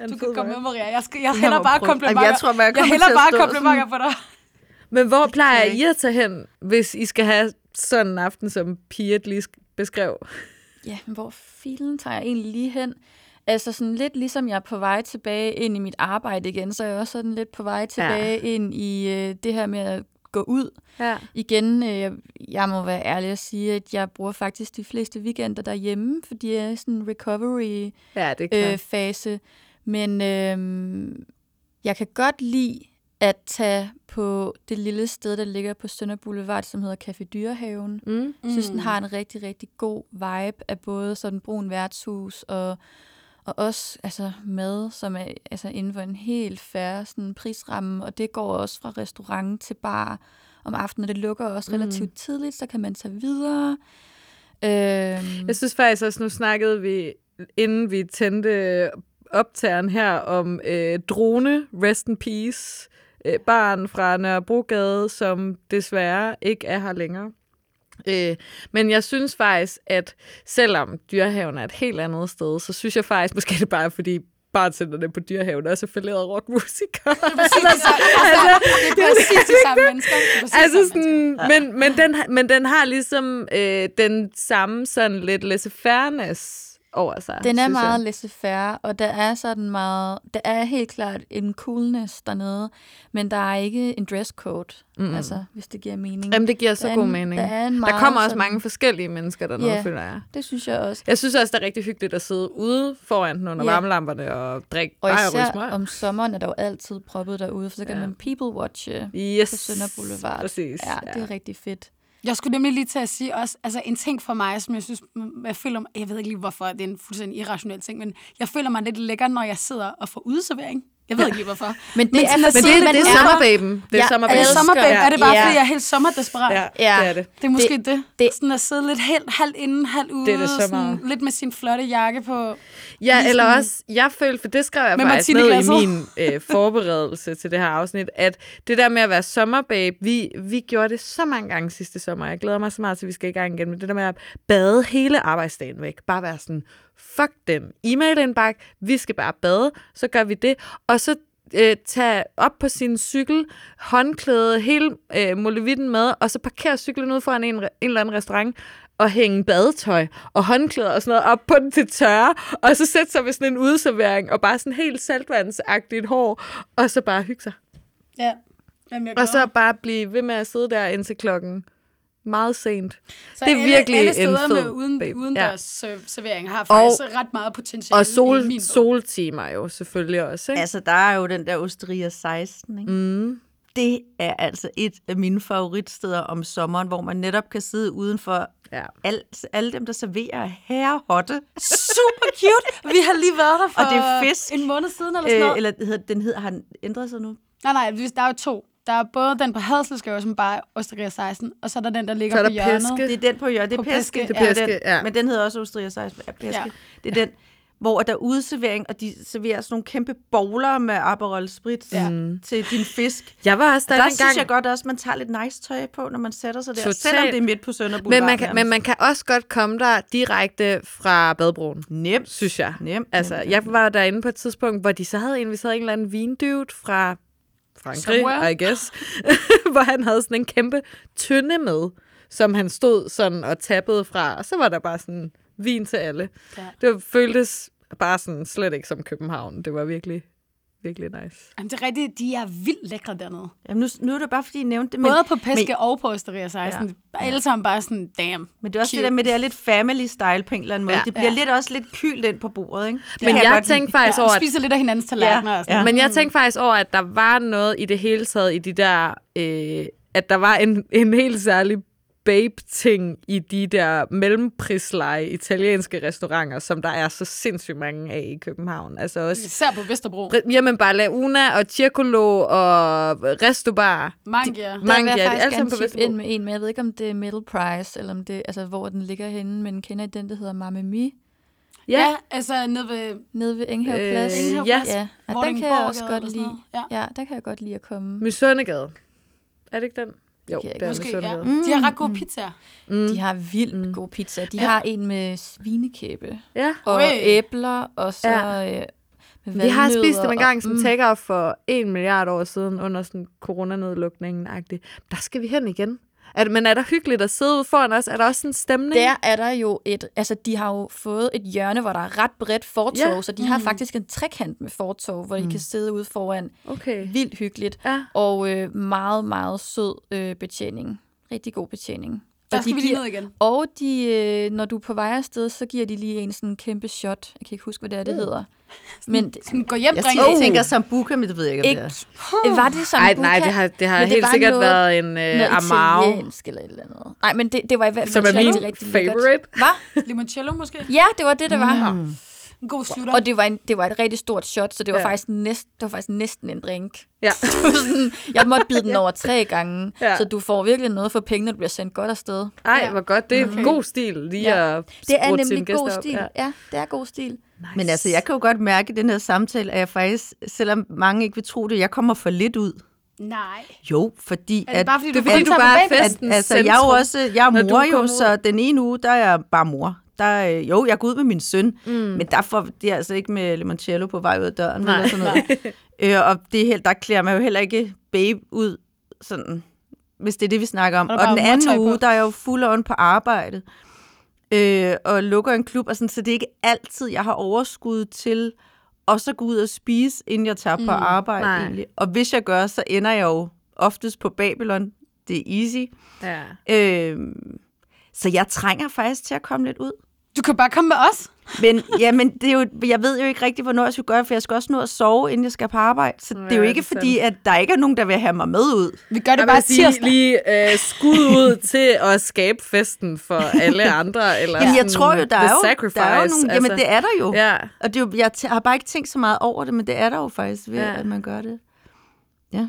Du kan komme med, Maria. Jeg, skal, jeg Jeg hælder bare komplimenter. Jeg tror, jeg kommer hælder bare komplimenter på dig. Men hvor plejer Okay. I at tage hen, hvis I skal have sådan en aften, som Piet lige sk- beskrev? Ja, men hvor filen tager jeg egentlig lige hen? Altså sådan lidt ligesom jeg er på vej tilbage ind i mit arbejde igen, så er jeg også sådan lidt på vej tilbage ja. ind i øh, det her med at gå ud. Ja. Igen, øh, jeg- må være ærlig og sige, at jeg bruger faktisk de fleste weekender derhjemme, fordi jeg er sådan en recovery Ja, det øh, fase. Men øh, jeg kan godt lide at tage på det lille sted, der ligger på Sønder Boulevard, som hedder Café Dyrehaven. Mm. Jeg synes, den har en rigtig, rigtig god vibe af både sådan brun værtshus og, og også altså, mad, som er altså, inden for en helt færre sådan, prisramme, og det går også fra restaurant til bar om aftenen, og det lukker også relativt tidligt, så kan man tage videre. Øhm, Jeg synes faktisk også, nu snakkede vi, inden vi tændte optageren her, om øh, Drone, Rest in Peace, øh, barn fra Nørrebrogade, som desværre ikke er her længere. Øh, men jeg synes faktisk, at selvom dyrehaven er et helt andet sted, så synes jeg faktisk, måske det bare er, fordi bartenderne på dyrehaven også er falderet rockmusikere. Præcis, altså, altså, det er præcis de samme mennesker. Det er præcis de altså samme mennesker. sådan, men, men, den, har- men den har ligesom øh, den samme sådan lidt laissez-fairness over sig. Den er meget laissez-faire, og der er sådan meget, der er helt klart en coolness dernede, men der er ikke en dresscode, mm. altså, hvis det giver mening. Jamen, det giver så Der er god en- mening. der er en der kommer også sådan- mange forskellige mennesker dernede, Ja. føler jeg. Det synes jeg også. Jeg synes også, det er rigtig hyggeligt at sidde ude foran den under Ja. varmelamperne og drikke Og især smøger. om sommeren er der jo altid proppet derude, for så kan Ja. man people-watche Yes, på Sønder Boulevard. Præcis. Ja, det er rigtig fedt. Jeg skulle nemlig lige til at sige også, altså en ting for mig, som jeg synes, jeg føler, mig- jeg ved ikke lige hvorfor, det er en fuldstændig irrationel ting, men jeg føler mig lidt lækker, når jeg sidder og får udservering. Jeg ved ikke lige hvorfor. Men det Men er sådan at Men sidde det, lidt det er sommerbaben. Det er Er sommerbaben. det elsker- sommerbabe? Er det bare, Ja. fordi jeg er helt sommerdesperat? Ja, Ja. det er det. Det er måske det. det- det. Sådan at sidde lidt helt, halvt inden, halvt ude. Det er det så sådan, meget. lidt med sin flotte jakke på. Ja, Lige eller sådan- også, jeg følte, for det skrev jeg Med faktisk ned i min øh, forberedelse til det her afsnit, at det der med at være sommerbabe, vi, vi gjorde det så mange gange sidste sommer. Jeg glæder mig så meget til, at vi skal i gang igen med det der med at bade hele arbejdsdagen væk. Bare være sådan, fuck den e-mail-indbakke, vi skal bare bade, så gør vi det. Og så øh, tage op på sin cykel, håndklæde, hele øh, molevitten med, og så parkere cyklen ud foran en, en eller anden restaurant, og hænge badetøj og håndklæder og sådan noget op på den til tørre, og så sætte sig ved sådan en udeservering, og bare sådan helt saltvandsagtigt hår, og så bare hygge sig. Ja. Jamen, jeg Og så bare blive ved med at sidde der indtil klokken meget sent. Så Det er alle, virkelig alle en steder fed med uden, babe. udendørs ja. servering har faktisk og, ret meget potentiale Og sol, i min soltimer jo selvfølgelig også, ikke? Altså, der er jo den der Osteria 16, ikke? Mm. Det er altså et af mine favoritsteder om sommeren, hvor man netop kan sidde udenfor. Ja. Al, alle dem, der serverer herrehotte. Super cute. Vi har lige været der for Og det er fisk. en måned siden eller sådan Øh, noget. eller hedder, den hedder, har den ændret sig nu? Nej, nej, der er jo to. Der er både den på Hadselsgave, som bare er Osteria 16, og så er der den, der ligger Så er på der hjørnet. Peske. Det er den på hjørnet. Det er På Det er ja. Peske, den, ja. Men den hedder også Osteria 16. Ja, Peske. Ja. Det er den, hvor der er udeservering, og de serverer sådan nogle kæmpe bowler med Aperol Spritz Ja. til din fisk. Jeg var også der, Der dengang. synes jeg godt også, at man tager lidt nice tøj på, når man sætter sig der. Totalt. Selvom det er midt på Sønder men man, kan, men man kan også godt komme der direkte fra badebroen, Nemt. synes jeg. Nemt. Altså, nemt, jeg var derinde på et tidspunkt, hvor de så havde inviteret en eller anden vindude fra Frankrig, Somewhere. I guess, hvor han havde sådan en kæmpe tynde med, som han stod sådan og tappede fra, og så var der bare sådan vin til alle. Ja. Det føltes bare sådan slet ikke som København. Det var virkelig virkelig nice. Jamen, det er rigtigt, de er vildt lækre dernede. Jamen, nu, nu er det bare, fordi I nævnte det. Men, Både på Peske men, og på Osteria 16. Ja. Alle sammen bare sådan, damn. men det er også Cute. det der med, det er lidt family style på en eller anden måde. Ja. Ja. Det bliver ja. lidt også lidt kylt ind på bordet, ikke? Det Men jeg lide. tænkte faktisk Ja, over, at spiser lidt af hinandens tallerkener. Ja, og sådan. ja. Men jeg tænkte faktisk over, at der var noget i det hele taget i de der... Øh, at der var en, en helt særlig babe-ting i de der mellemprisleje italienske restauranter, som der er så sindssygt mange af i København. Altså også... Især på Vesterbro. Jamen bare La Una og Circolo og Resto Bar. Mangia. Der de faktisk alle på Vesterbro. ind med en, men jeg ved ikke, om det er middle price, eller om det, altså, hvor den ligger henne, men kender I den, der hedder Mamma Mi, Ja, ja altså nede ved... nede ved Enghave Øh, Plads? Enghave ja, Plads. ja. Og den kan jeg også godt lide. Ja. Ja, der kan jeg godt lide at komme. Mysundegade. Er det ikke den? Jo, kan jeg det er ikke Måske, ja. Mysundegade. De har ret gode pizzaer. Mm. De har vildt mm. gode pizza. De Ja. har en med svinekæbe Ja. og Ui. æbler, og så Ja. øh, Vi har spist dem en gang som mm, take for en milliard år siden under sådan coronanedlukningen -agtigt. Der skal vi hen igen. Det, men er der hyggeligt at sidde ude foran os? Er der også en stemning? Der er der jo et, altså de har jo fået et hjørne, hvor der er ret bredt fortov, Ja. så de har faktisk en trekant med fortov, hvor de kan sidde ude foran. Okay. Vildt hyggeligt. Ja. Og øh, meget, meget sød øh, betjening. Rigtig god betjening. Der Og skal de vi lige giver- ned igen. Og de, øh, når du er på vej afsted, så giver de lige en sådan kæmpe shot. Jeg kan ikke huske, hvad det er, det hedder. Men Sådan, gå hjem, Jeg drink. tænker, Oh. jeg tænker Sambuca, men det ved jeg ikke, om det er. var det sådan Ej, nej, det har, det har det helt sikkert noget- været en noget uh, Amaro, italiensk eller et eller andet. Nej, men det, det var i hvert som fald er min favorite. Hvad? Limoncello måske? Ja, det var det, det var. Mm. En god slutter. Og det var, en, det var et rigtig stort shot, så det var, Ja. faktisk, næst, det var faktisk næsten en drink. Ja. Sådan, jeg måtte bide den over tre gange, Ja. så du får virkelig noget for pengene, du bliver sendt godt afsted. Ej, Ja. hvor godt. Det er Okay. god stil lige Ja. at Det er nemlig god stil. Ja. Ja. ja, det er god stil. Nice. Men altså, jeg kan jo godt mærke i den her samtale, at jeg faktisk, selvom mange ikke vil tro det, jeg kommer for lidt ud. Nej. Jo, fordi Er det at, bare fordi, du det er fordi, kun du bare er baby? fest. at, altså, jeg er jo også, jeg er mor jo, så den ene uge, der er jeg bare mor. Der, øh, jo, jeg går ud med min søn, mm. men der får det er altså ikke med limoncello på vej ud af døren. Nej, eller sådan noget. øh, og det helt, der klæder man jo heller ikke babe ud, sådan, hvis det er det, vi snakker om. Og den anden mortøj på. uge, der er jeg jo fuld on på arbejde, øh, og lukker en klub, og sådan, så det er ikke altid, jeg har overskud til og så gå ud og spise, inden jeg tager på arbejde Nej. egentlig. Og hvis jeg gør, så ender jeg jo oftest på Babylon. Det er easy. Ja. Øhm, så jeg trænger faktisk til at komme lidt ud. Du kan bare komme med os. Men, ja, men det er jo, jeg ved jo ikke rigtig, hvornår jeg skal gøre, for jeg skal også nå at sove, inden jeg skal på arbejde. Så det er jo Ja, ikke er fordi, at der ikke er nogen, der vil have mig med ud. Vi gør det Jeg bare sige tirsdag. lige uh, skud ud til at skabe festen for alle andre. Eller Jamen, jeg sådan tror jo, der er jo, sacrifice, der er jo nogle, jamen altså. det er der jo. Ja. Og det er jo, jeg t- har bare ikke tænkt så meget over det, men det er der jo faktisk ved, Ja. ja. at man gør det. Ja.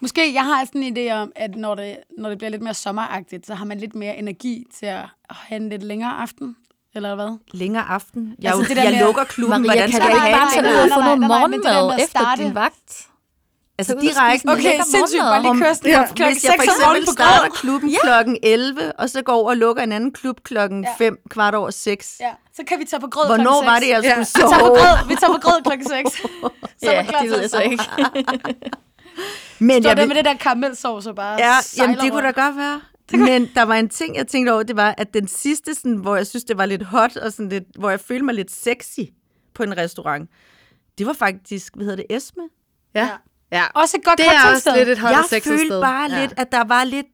Måske, jeg har sådan en idé om, at når det, når det bliver lidt mere sommeragtigt, så har man lidt mere energi til at have en lidt længere aften. Eller hvad? Længere aften. Jeg, Altså, det der jeg med- lukker klubben. Maria, Hvordan kan skal du jeg have det? nej, og nej, få noget morgenmad efter din vagt? Altså direkte. Okay, sindssygt. Bare lige Om- køre sådan Ja. klokken Hvis jeg for 6 om morgenen eksempel starter klubben ja. klokken 11, og så går over og lukker en anden klub klokken Ja. 5, kvart over 6. Ja, så kan vi tage på grød Hvornår klokken var det, jeg Ja. skulle Vi tager på sove? grød, vi tager på grød klokken 6. Så er Ja, det ved jeg så sove. ikke. Men Står jeg der vil, med det der karamelsovs og bare ja, jamen, det kunne da godt være. Men der var en ting, jeg tænkte over, det var, at den sidste, sådan, hvor jeg synes, det var lidt hot, og sådan lidt, hvor jeg følte mig lidt sexy på en restaurant, det var faktisk, hvad hedder det, Esme? Ja. ja. Også et godt Det er også lidt et hot og jeg følte sted. bare ja. lidt, at der var lidt,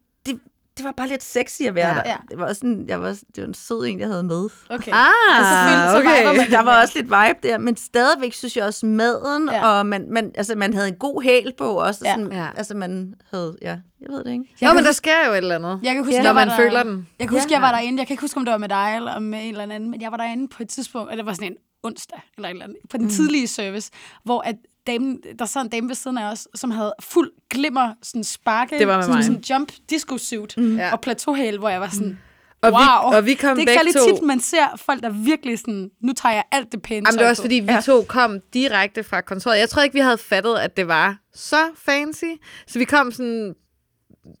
det, var bare lidt sexy at være Ja. der. Ja. Det var også sådan, jeg var, det var en sød en, jeg havde med. Okay. Ah, selvfølgelig, så okay. man. Der var også lidt vibe der, men stadigvæk synes jeg også maden, Ja. ja. og man, man, altså, man havde en god hæl på også. Ja. Sådan, Ja. Altså man havde, ja, jeg ved det ikke. Jo, men der sker jo et eller andet. Jeg kan huske, Ja. jeg Når var man der, føler den. Jeg kan huske, jeg var derinde. Jeg kan ikke huske, om det var med dig eller med en eller anden, men jeg var derinde på et tidspunkt, og det var sådan en onsdag eller et eller andet, på den mm. tidlige service, hvor at damen, der sad en dame ved siden af os, som havde fuld glimmer, sådan sparke, Det var med sådan, mig. sådan jump disco suit ja. og plateauhæl, hvor jeg var sådan, Og vi- wow. og vi kom det er ikke særlig to- tit, man ser folk, der virkelig sådan, nu tager jeg alt det pæne Jamen, det var også på. fordi, vi ja. to kom direkte fra kontoret. Jeg tror ikke, vi havde fattet, at det var så fancy. Så vi kom sådan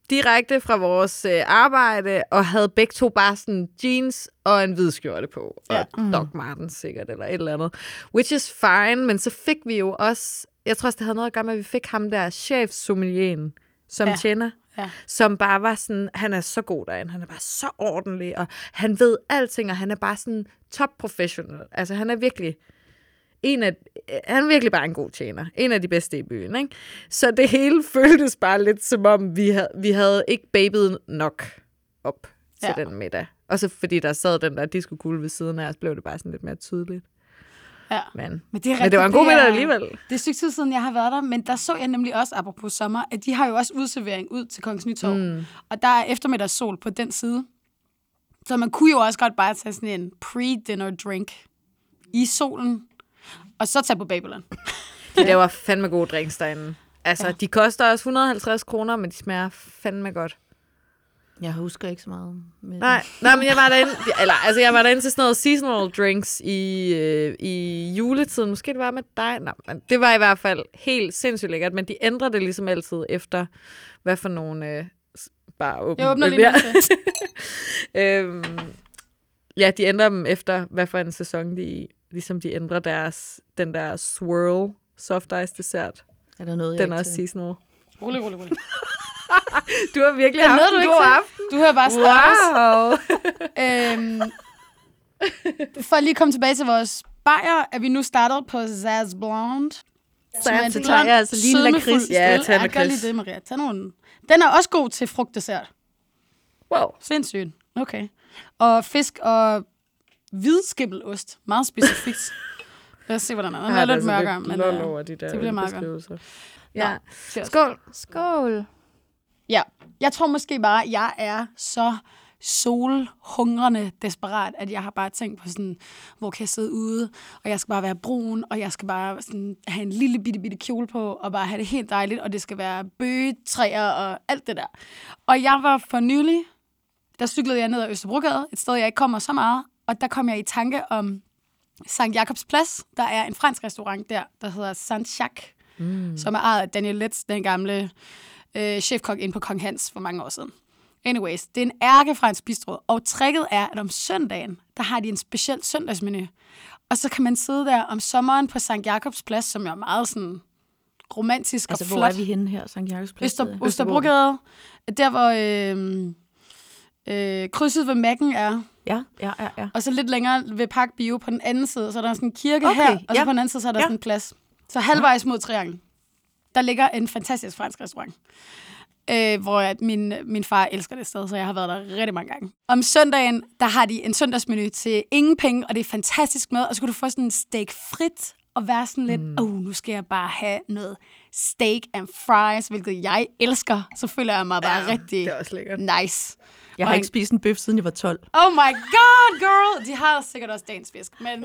direkte fra vores øh, arbejde, og havde begge to bare sådan jeans og en hvid skjorte på. Ja. Og Doc Martens sikkert, eller et eller andet. Which is fine, men så fik vi jo også... Jeg tror også, det havde noget at gøre med, at vi fik ham der chefsommelien, som Ja. ja. tjener Ja. som bare var sådan, han er så god derinde, han er bare så ordentlig, og han ved alting, og han er bare sådan top professional. Altså han er virkelig en af, han er virkelig bare en god tjener. En af de bedste i byen, ikke? Så det hele føltes bare lidt som om, vi havde, vi havde ikke babet nok op til Ja. den middag. Og så fordi der sad den der disco ved siden af os, blev det bare sådan lidt mere tydeligt. Ja. Men, Men det, er men det var en rigtigt, god middag alligevel. Det er stykke tid siden, jeg har været der, men der så jeg nemlig også, apropos sommer, at de har jo også udservering ud til Kongens Nytorv. Mm. Og der er eftermiddagssol på den side. Så man kunne jo også godt bare tage sådan en pre-dinner drink i solen, og så tage på Babylon. De laver fandme gode drinks derinde. Altså, ja. de koster også 150 kroner, men de smager fandme godt. Jeg husker ikke så meget. Med Nej, nej, men jeg var derinde, eller, altså, jeg var derinde til sådan noget seasonal drinks i, øh, i juletiden. Måske det var med dig. Nej, men det var i hvert fald helt sindssygt lækkert, men de ændrer det ligesom altid efter, hvad for nogle øh, bare åbne. Jeg åbner lige øhm, ja, de ændrer dem efter, hvad for en sæson de er i. Ligesom de ændrer deres, den der swirl soft ice dessert. Er der noget, jeg Den er også til? seasonal. Rolig, rolig, rolig. Du har virkelig Er haft noget, du en ikke god aften. Du hører bare Stars. Wow. Øhm, for lige at komme tilbage til vores bajer, er vi nu startet på Zaz Blonde. så tager jeg altså lige en lakrids. Ja, øl. tag en Ja, gør lakrids. lige det, Maria. Tag nogle. Den er også god til frugtdessert. wow. Sindssygt. Okay. Og fisk og hvidskimmelost. Meget specifikt. Lad os se, hvordan den er. Den er lidt mørkere, men øh, over de der det bliver meget godt. Ja. Nå, cheers. Skål. Skål. Ja, jeg tror måske bare, at jeg er så solhungrende desperat, at jeg har bare tænkt på sådan, hvor kan jeg sidde ude, og jeg skal bare være brun, og jeg skal bare sådan have en lille bitte, bitte kjole på, og bare have det helt dejligt, og det skal være bøgetræer og alt det der. Og jeg var for nylig, der cyklede jeg ned ad Østerbrogade, et sted, jeg ikke kommer så meget, og der kom jeg i tanke om Sankt Jakobs Plads. Der er en fransk restaurant der, der hedder Saint-Jacques, mm. som er ejet af Daniel Letts, den gamle øh, chefkok ind på Kong Hans for mange år siden. Anyways, det er en ærkefransk bistro, og tricket er, at om søndagen, der har de en speciel søndagsmenu. Og så kan man sidde der om sommeren på Sankt Jakobs Plads, som er meget sådan romantisk Altså, og hvor flot. er vi henne her, Sankt Jørgens Plads? Øster, Østerbrogade, der hvor øh, øh, krydset ved Mækken er, Ja, ja, ja, ja. og så lidt længere ved Park Bio på den anden side, så er der sådan en kirke Okay, her, og så ja. på den anden side, så er der Ja. sådan en plads. Så halvvejs mod Triangel, der ligger en fantastisk fransk restaurant, øh, hvor at min, min far elsker det sted, så jeg har været der rigtig mange gange. Om søndagen, der har de en søndagsmenu til ingen penge, og det er fantastisk med, og så kan du få sådan en steak frit, og være sådan lidt, åh, mm. oh, nu skal jeg bare have noget steak and fries, hvilket jeg elsker. Så føler jeg mig bare ja, rigtig det er også lækkert. nice. Jeg har Og ikke spist en bøf, siden jeg var 12. Oh my god, girl! De har sikkert også dagens fisk, men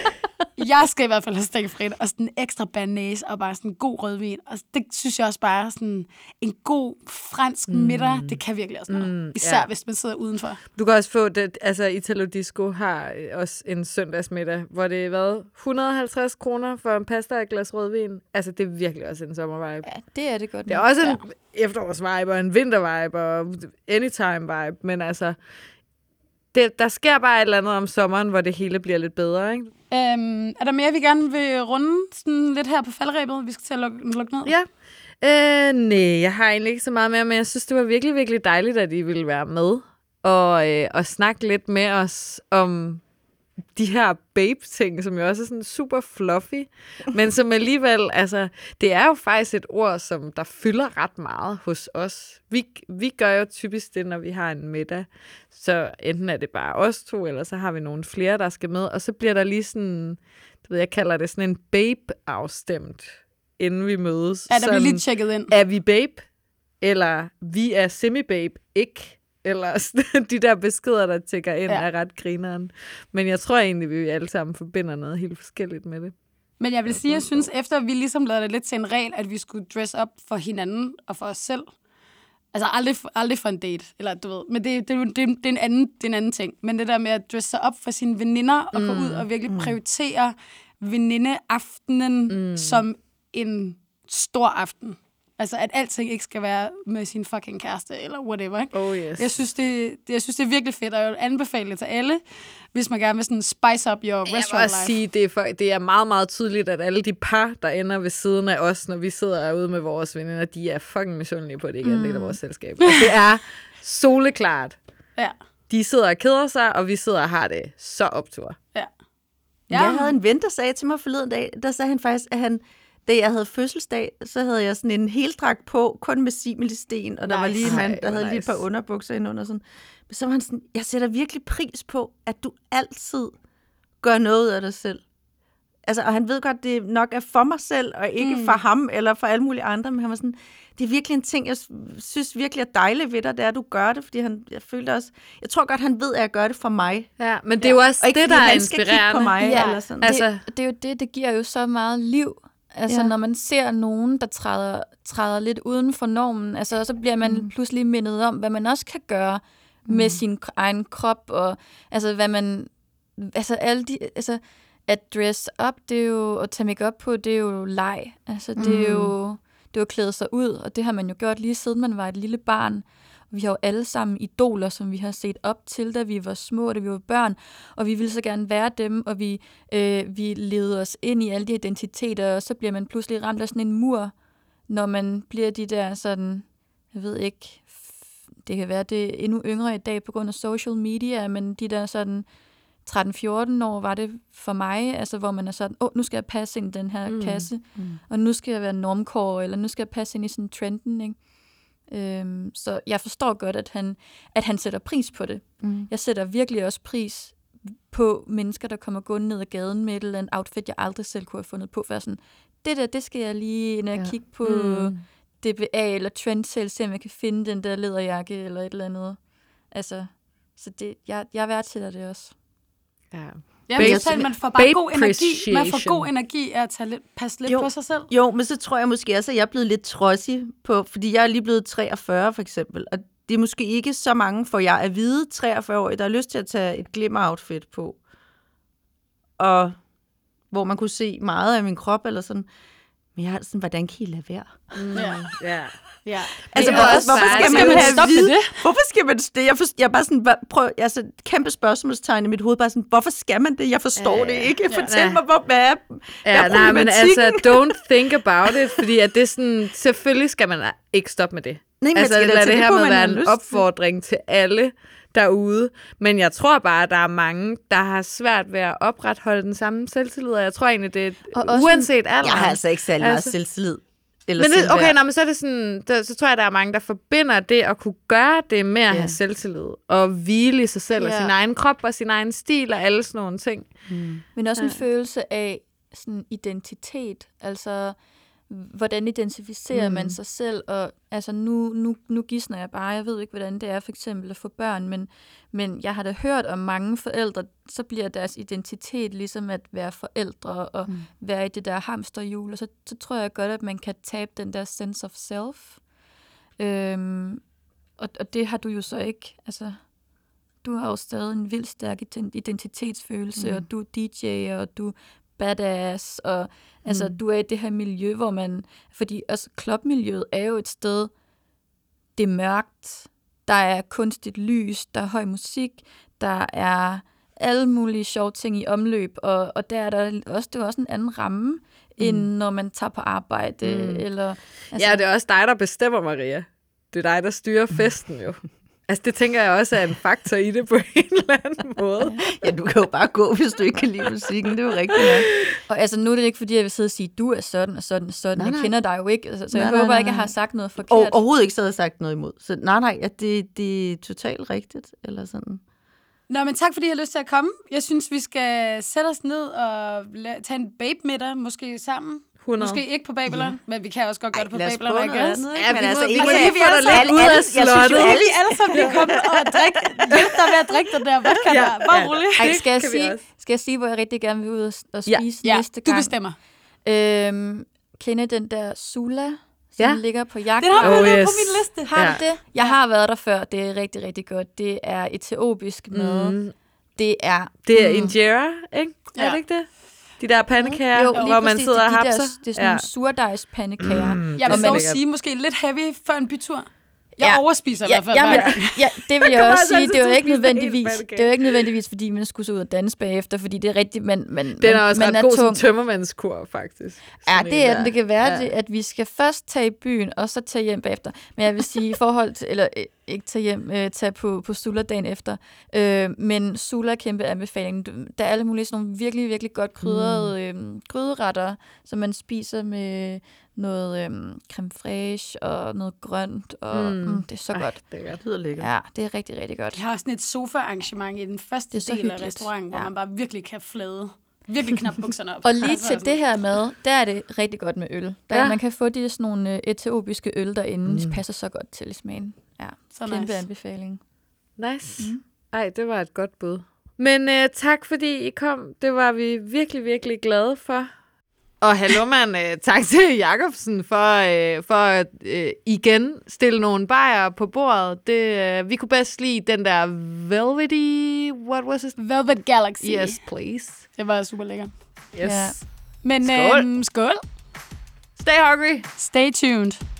jeg skal i hvert fald have stikfrit, og sådan en ekstra banæs, og bare sådan en god rødvin. Og det synes jeg også bare sådan en god fransk middag, det kan virkelig også noget. Mm, Især ja. hvis man sidder udenfor. Du kan også få det, altså Italo Disco har øh, også en søndagsmiddag, hvor det er hvad, 150 kroner for en pasta og et glas rødvin. Altså det er virkelig også en sommervibe. Ja, det er det godt. Det er også en ja. efterårsvibe og en vintervibe og anytime vibe, men altså, det, der sker bare et eller andet om sommeren, hvor det hele bliver lidt bedre, ikke? Øhm, er der mere, vi gerne vil runde sådan lidt her på faldrebet? Vi skal til at lukke, lukke ned. Ja. Øh, nej, jeg har egentlig ikke så meget mere, men jeg synes, det var virkelig, virkelig dejligt, at I ville være med og, øh, og snakke lidt med os om de her babe-ting, som jo også er sådan super fluffy, men som alligevel, altså, det er jo faktisk et ord, som der fylder ret meget hos os. Vi, vi gør jo typisk det, når vi har en middag, så enten er det bare os to, eller så har vi nogle flere, der skal med, og så bliver der lige sådan, du ved, jeg kalder det sådan en babe-afstemt, inden vi mødes. Er der bliver lige tjekket ind? er vi babe, eller vi er semi-babe, ikke? Eller de der beskeder, der tækker ind, Ja. er ret grineren. Men jeg tror egentlig, vi alle sammen forbinder noget helt forskelligt med det. Men jeg vil sige, jeg synes, efter vi ligesom lavede det lidt til en regel, at vi skulle dress up for hinanden og for os selv. Altså aldrig, aldrig for en date, eller du ved. Men det, det, det, det, er en anden, det er en anden ting. Men det der med at dresse sig op for sine veninder og gå ud og virkelig prioritere venindeaftenen mm. som en stor aften. Altså, at alting ikke skal være med sin fucking kæreste, eller whatever, ikke? Oh yes. Jeg synes, det, jeg synes, det er virkelig fedt, og jeg vil anbefale det til alle, hvis man gerne vil sådan spice up your jeg vil restaurant også life. sige, det er, for, det er meget, meget tydeligt, at alle de par, der ender ved siden af os, når vi sidder ude med vores veninder, de er fucking misundelige på, at det ikke er en del af vores selskab. Og det er soleklart. Ja, De sidder og keder sig, og vi sidder og har det så optur. ja. Ja. Jeg havde en ven, der sagde til mig forleden dag, der sagde han faktisk, at han, da jeg havde fødselsdag, så havde jeg sådan en heldragt på, kun med similisten, og der var lige en mand, der havde lige et par nice. underbukser ind under sådan. Men så var han sådan, jeg sætter virkelig pris på, at du altid gør noget af dig selv. Altså, og han ved godt, det nok er for mig selv, og ikke mm. for ham eller for alle mulige andre, men han var sådan, det er virkelig en ting, jeg synes virkelig er dejligt ved dig, det er, at du gør det, fordi han, jeg følte også, jeg tror godt, han ved, at jeg gør det for mig. Ja, men det er jo også Og ikke det, der er han skal kigge inspirerende. på mig, Ja, eller sådan. Altså- Altså, det, det er jo det, det giver jo så meget liv. Altså, Ja. når man ser nogen, der træder, træder lidt uden for normen, altså, så bliver man mm. pludselig mindet om, hvad man også kan gøre mm. med sin egen krop, og altså, hvad man, altså, alle de, altså, at dress up, det er jo, at tage make på, det er jo leg. Altså, det er jo, det er jo at klæde sig ud, og det har man jo gjort lige siden man var et lille barn. Vi har jo alle sammen idoler, som vi har set op til, da vi var små, da vi var børn, og vi ville så gerne være dem, og vi, øh, vi levede os ind i alle de identiteter, og så bliver man pludselig ramt af sådan en mur, når man bliver de der sådan, jeg ved ikke, det kan være, det er endnu yngre i dag på grund af social media, men de der sådan 13-14 år var det for mig, altså hvor man er sådan, åh, oh, nu skal jeg passe ind i den her mm. kasse, mm. og nu skal jeg være normkår, eller nu skal jeg passe ind i sådan trenden, ikke? Øhm, så jeg forstår godt, at han, at han sætter pris på det. Mm. Jeg sætter virkelig også pris på mennesker, der kommer gående ned ad gaden med et eller andet outfit, jeg aldrig selv kunne have fundet på. For sådan, det der, det skal jeg lige ind og Ja. kigge på mm. DBA eller Trendsale, se om jeg kan finde den der læderjakke eller et eller andet. Altså, så det, jeg, jeg værdsætter det også. Ja. Ja, Babe- men totalt, man får bare god energi. Man får god energi af at tage lidt, passe lidt Jo. på sig selv. Jo, men så tror jeg måske også, at jeg er blevet lidt trodsig på, fordi jeg er lige blevet 43 for eksempel, og det er måske ikke så mange for jeg at vide 43-årige, der har lyst til at tage et glimmer-outfit på, og hvor man kunne se meget af min krop eller sådan. Men jeg har sådan, hvordan kan I lade være? Mm, Ja. ja. Ja. Altså, hvorfor, også hvorfor skal Skal man man have stoppe vide? med Hvorfor skal man det? Jeg, for, jeg er bare sådan, hvad, prøv, altså, kæmpe spørgsmålstegn i mit hoved, bare sådan, hvorfor skal man det? Jeg forstår Ja, det ikke. Ja. Fortæl Ja. mig, hvor, hvad er, hvad Ja, er nej, men altså, don't think about it, fordi at det er sådan, selvfølgelig skal man ikke stoppe med det. Nej, men altså, skal lad det det, her hvor med man være en opfordring til alle derude. Men jeg tror bare, at der er mange, der har svært ved at opretholde den samme selvtillid, og jeg tror egentlig, det er Og også uanset alder. Jeg har altså ikke særlig meget Altså- selvtillid. Eller Men det, okay, nå, men så er det sådan, der, så tror jeg, der er mange, der forbinder det at kunne gøre det med at Ja. have selvtillid, og hvile i sig selv, og Ja. sin egen krop, og sin egen stil, og alle sådan nogle ting. Men også en Ja. følelse af sådan identitet. Altså, hvordan identificerer mm. man sig selv? Og altså, nu, nu, nu gisner jeg bare. Jeg ved ikke, hvordan det er for eksempel at få børn, men, men jeg har da hørt om mange forældre, så bliver deres identitet ligesom at være forældre og mm. være i det der hamsterhjul. Og så, så tror jeg godt, at man kan tabe den der sense of self. Øhm, og, og det har du jo så ikke. Altså, du har jo stadig en vildt stærk ident- identitetsfølelse, mm. og du er DJ, og du badass, og altså, du er i det her miljø, hvor man... Fordi også klubmiljøet er jo et sted, det er mørkt, der er kunstigt lys, der er høj musik, der er alle mulige sjove ting i omløb, og, og der er der også, det er også en anden ramme, mm. end når man tager på arbejde, mm. eller... Altså, ja, det er også dig, der bestemmer, Maria. Det er dig, der styrer festen jo. Altså, det tænker jeg også er en faktor i det på en eller anden måde. Ja, du kan jo bare gå, hvis du ikke kan lide musikken. Det er jo rigtigt nok. Og altså, nu er det ikke, fordi jeg vil sidde og sige, du er sådan og sådan og sådan. Nej, jeg nej. kender dig jo ikke, altså, så jeg Nej, nej, håber nej, ikke, jeg har sagt noget Og forkert. overhovedet ikke så havde jeg sagt noget imod. Så nej, nej, at det, det er totalt rigtigt. Eller sådan. Nå, men tak fordi I har lyst til at komme. Jeg synes, vi skal sætte os ned og tage en babe-middag, måske sammen. 100. Måske ikke på Babylon, ja. men vi kan også godt gøre det på lad os Babylon, prøve I noget guess. andet, Ja, Men må- altså, vi ikke må alle- lige få dig alle- lidt ud af alle- jeg synes jo, slottet. Kan alle- vi alle sammen lige komme og drikke, hjælpe dig med at drikke den der vodka Ja, der? Bare ja. roligt. Ej, skal jeg, kan sige, skal jeg sige, hvor jeg rigtig gerne vil ud og, spise Ja, næste du gang? bestemmer. Øhm, kende den der Sula, som Ja. ligger på jagt. Den har Oh, yes. på min liste. Har Ja. du det? Jeg har været der før. Det er rigtig, rigtig godt. Det er etiopisk mad. Mm. Det er... Det er mm, injera, ikke? Ja. Er det ikke det? De der pandekager, jo, hvor man sidder og er hapser. Der, det er sådan nogle surdejspandekager. Mm, Jeg vil lækkert. sige, måske lidt heavy før en bytur. Jeg Ja. overspiser i Ja, hvert fald ja, men, ja, det vil jeg også altså sige. Det er jo ikke det nødvendigvis, det er jo ikke nødvendigvis, fordi man skulle så ud og danse bagefter, fordi det er rigtigt, men, men Den man, er også man ret god som tung. tømmermandskur, faktisk. Ja, det er den. Det kan være, Ja. ja. at vi skal først tage i byen, og så tage hjem bagefter. Men jeg vil sige, i forhold til, eller øh, ikke tage hjem, øh, tage på, på Sula dagen efter. Øh, men Sula er kæmpe anbefaling. Der er alle mulige sådan nogle virkelig, virkelig godt krydrede øh, gryderetter, som man spiser med noget øh, creme fraiche og noget grønt, og Mm. mm. Det er så Ej, godt. det er lyder lækkert. Ja, det er rigtig, rigtig godt. Jeg har sådan et sofa-arrangement i den første Det er så del af hyggeligt. restauranten, hvor Ja. man bare virkelig kan flade. Virkelig knap bukserne op. Og lige Altså til sådan- det her mad, der er det rigtig godt med øl. Der, Ja. ja. Man kan få de sådan nogle øh, etiopiske øl derinde. Mm. Passer så godt til i smagen. Ja, Så kæmpe nice. anbefaling. Nice. Mm. Ej, det var et godt bud. Men uh, tak, fordi I kom. Det var vi virkelig, virkelig glade for. Og hallo, man. Uh, tak til Jakobsen for, uh, for at uh, igen stille nogle bajer på bordet. Det, uh, vi kunne bedst lide den der velvety... What was it? Velvet Galaxy. Yes, please. Det var super lækkert. Yes. Ja. Men Skål. Øhm, skål. Stay hungry. Stay tuned.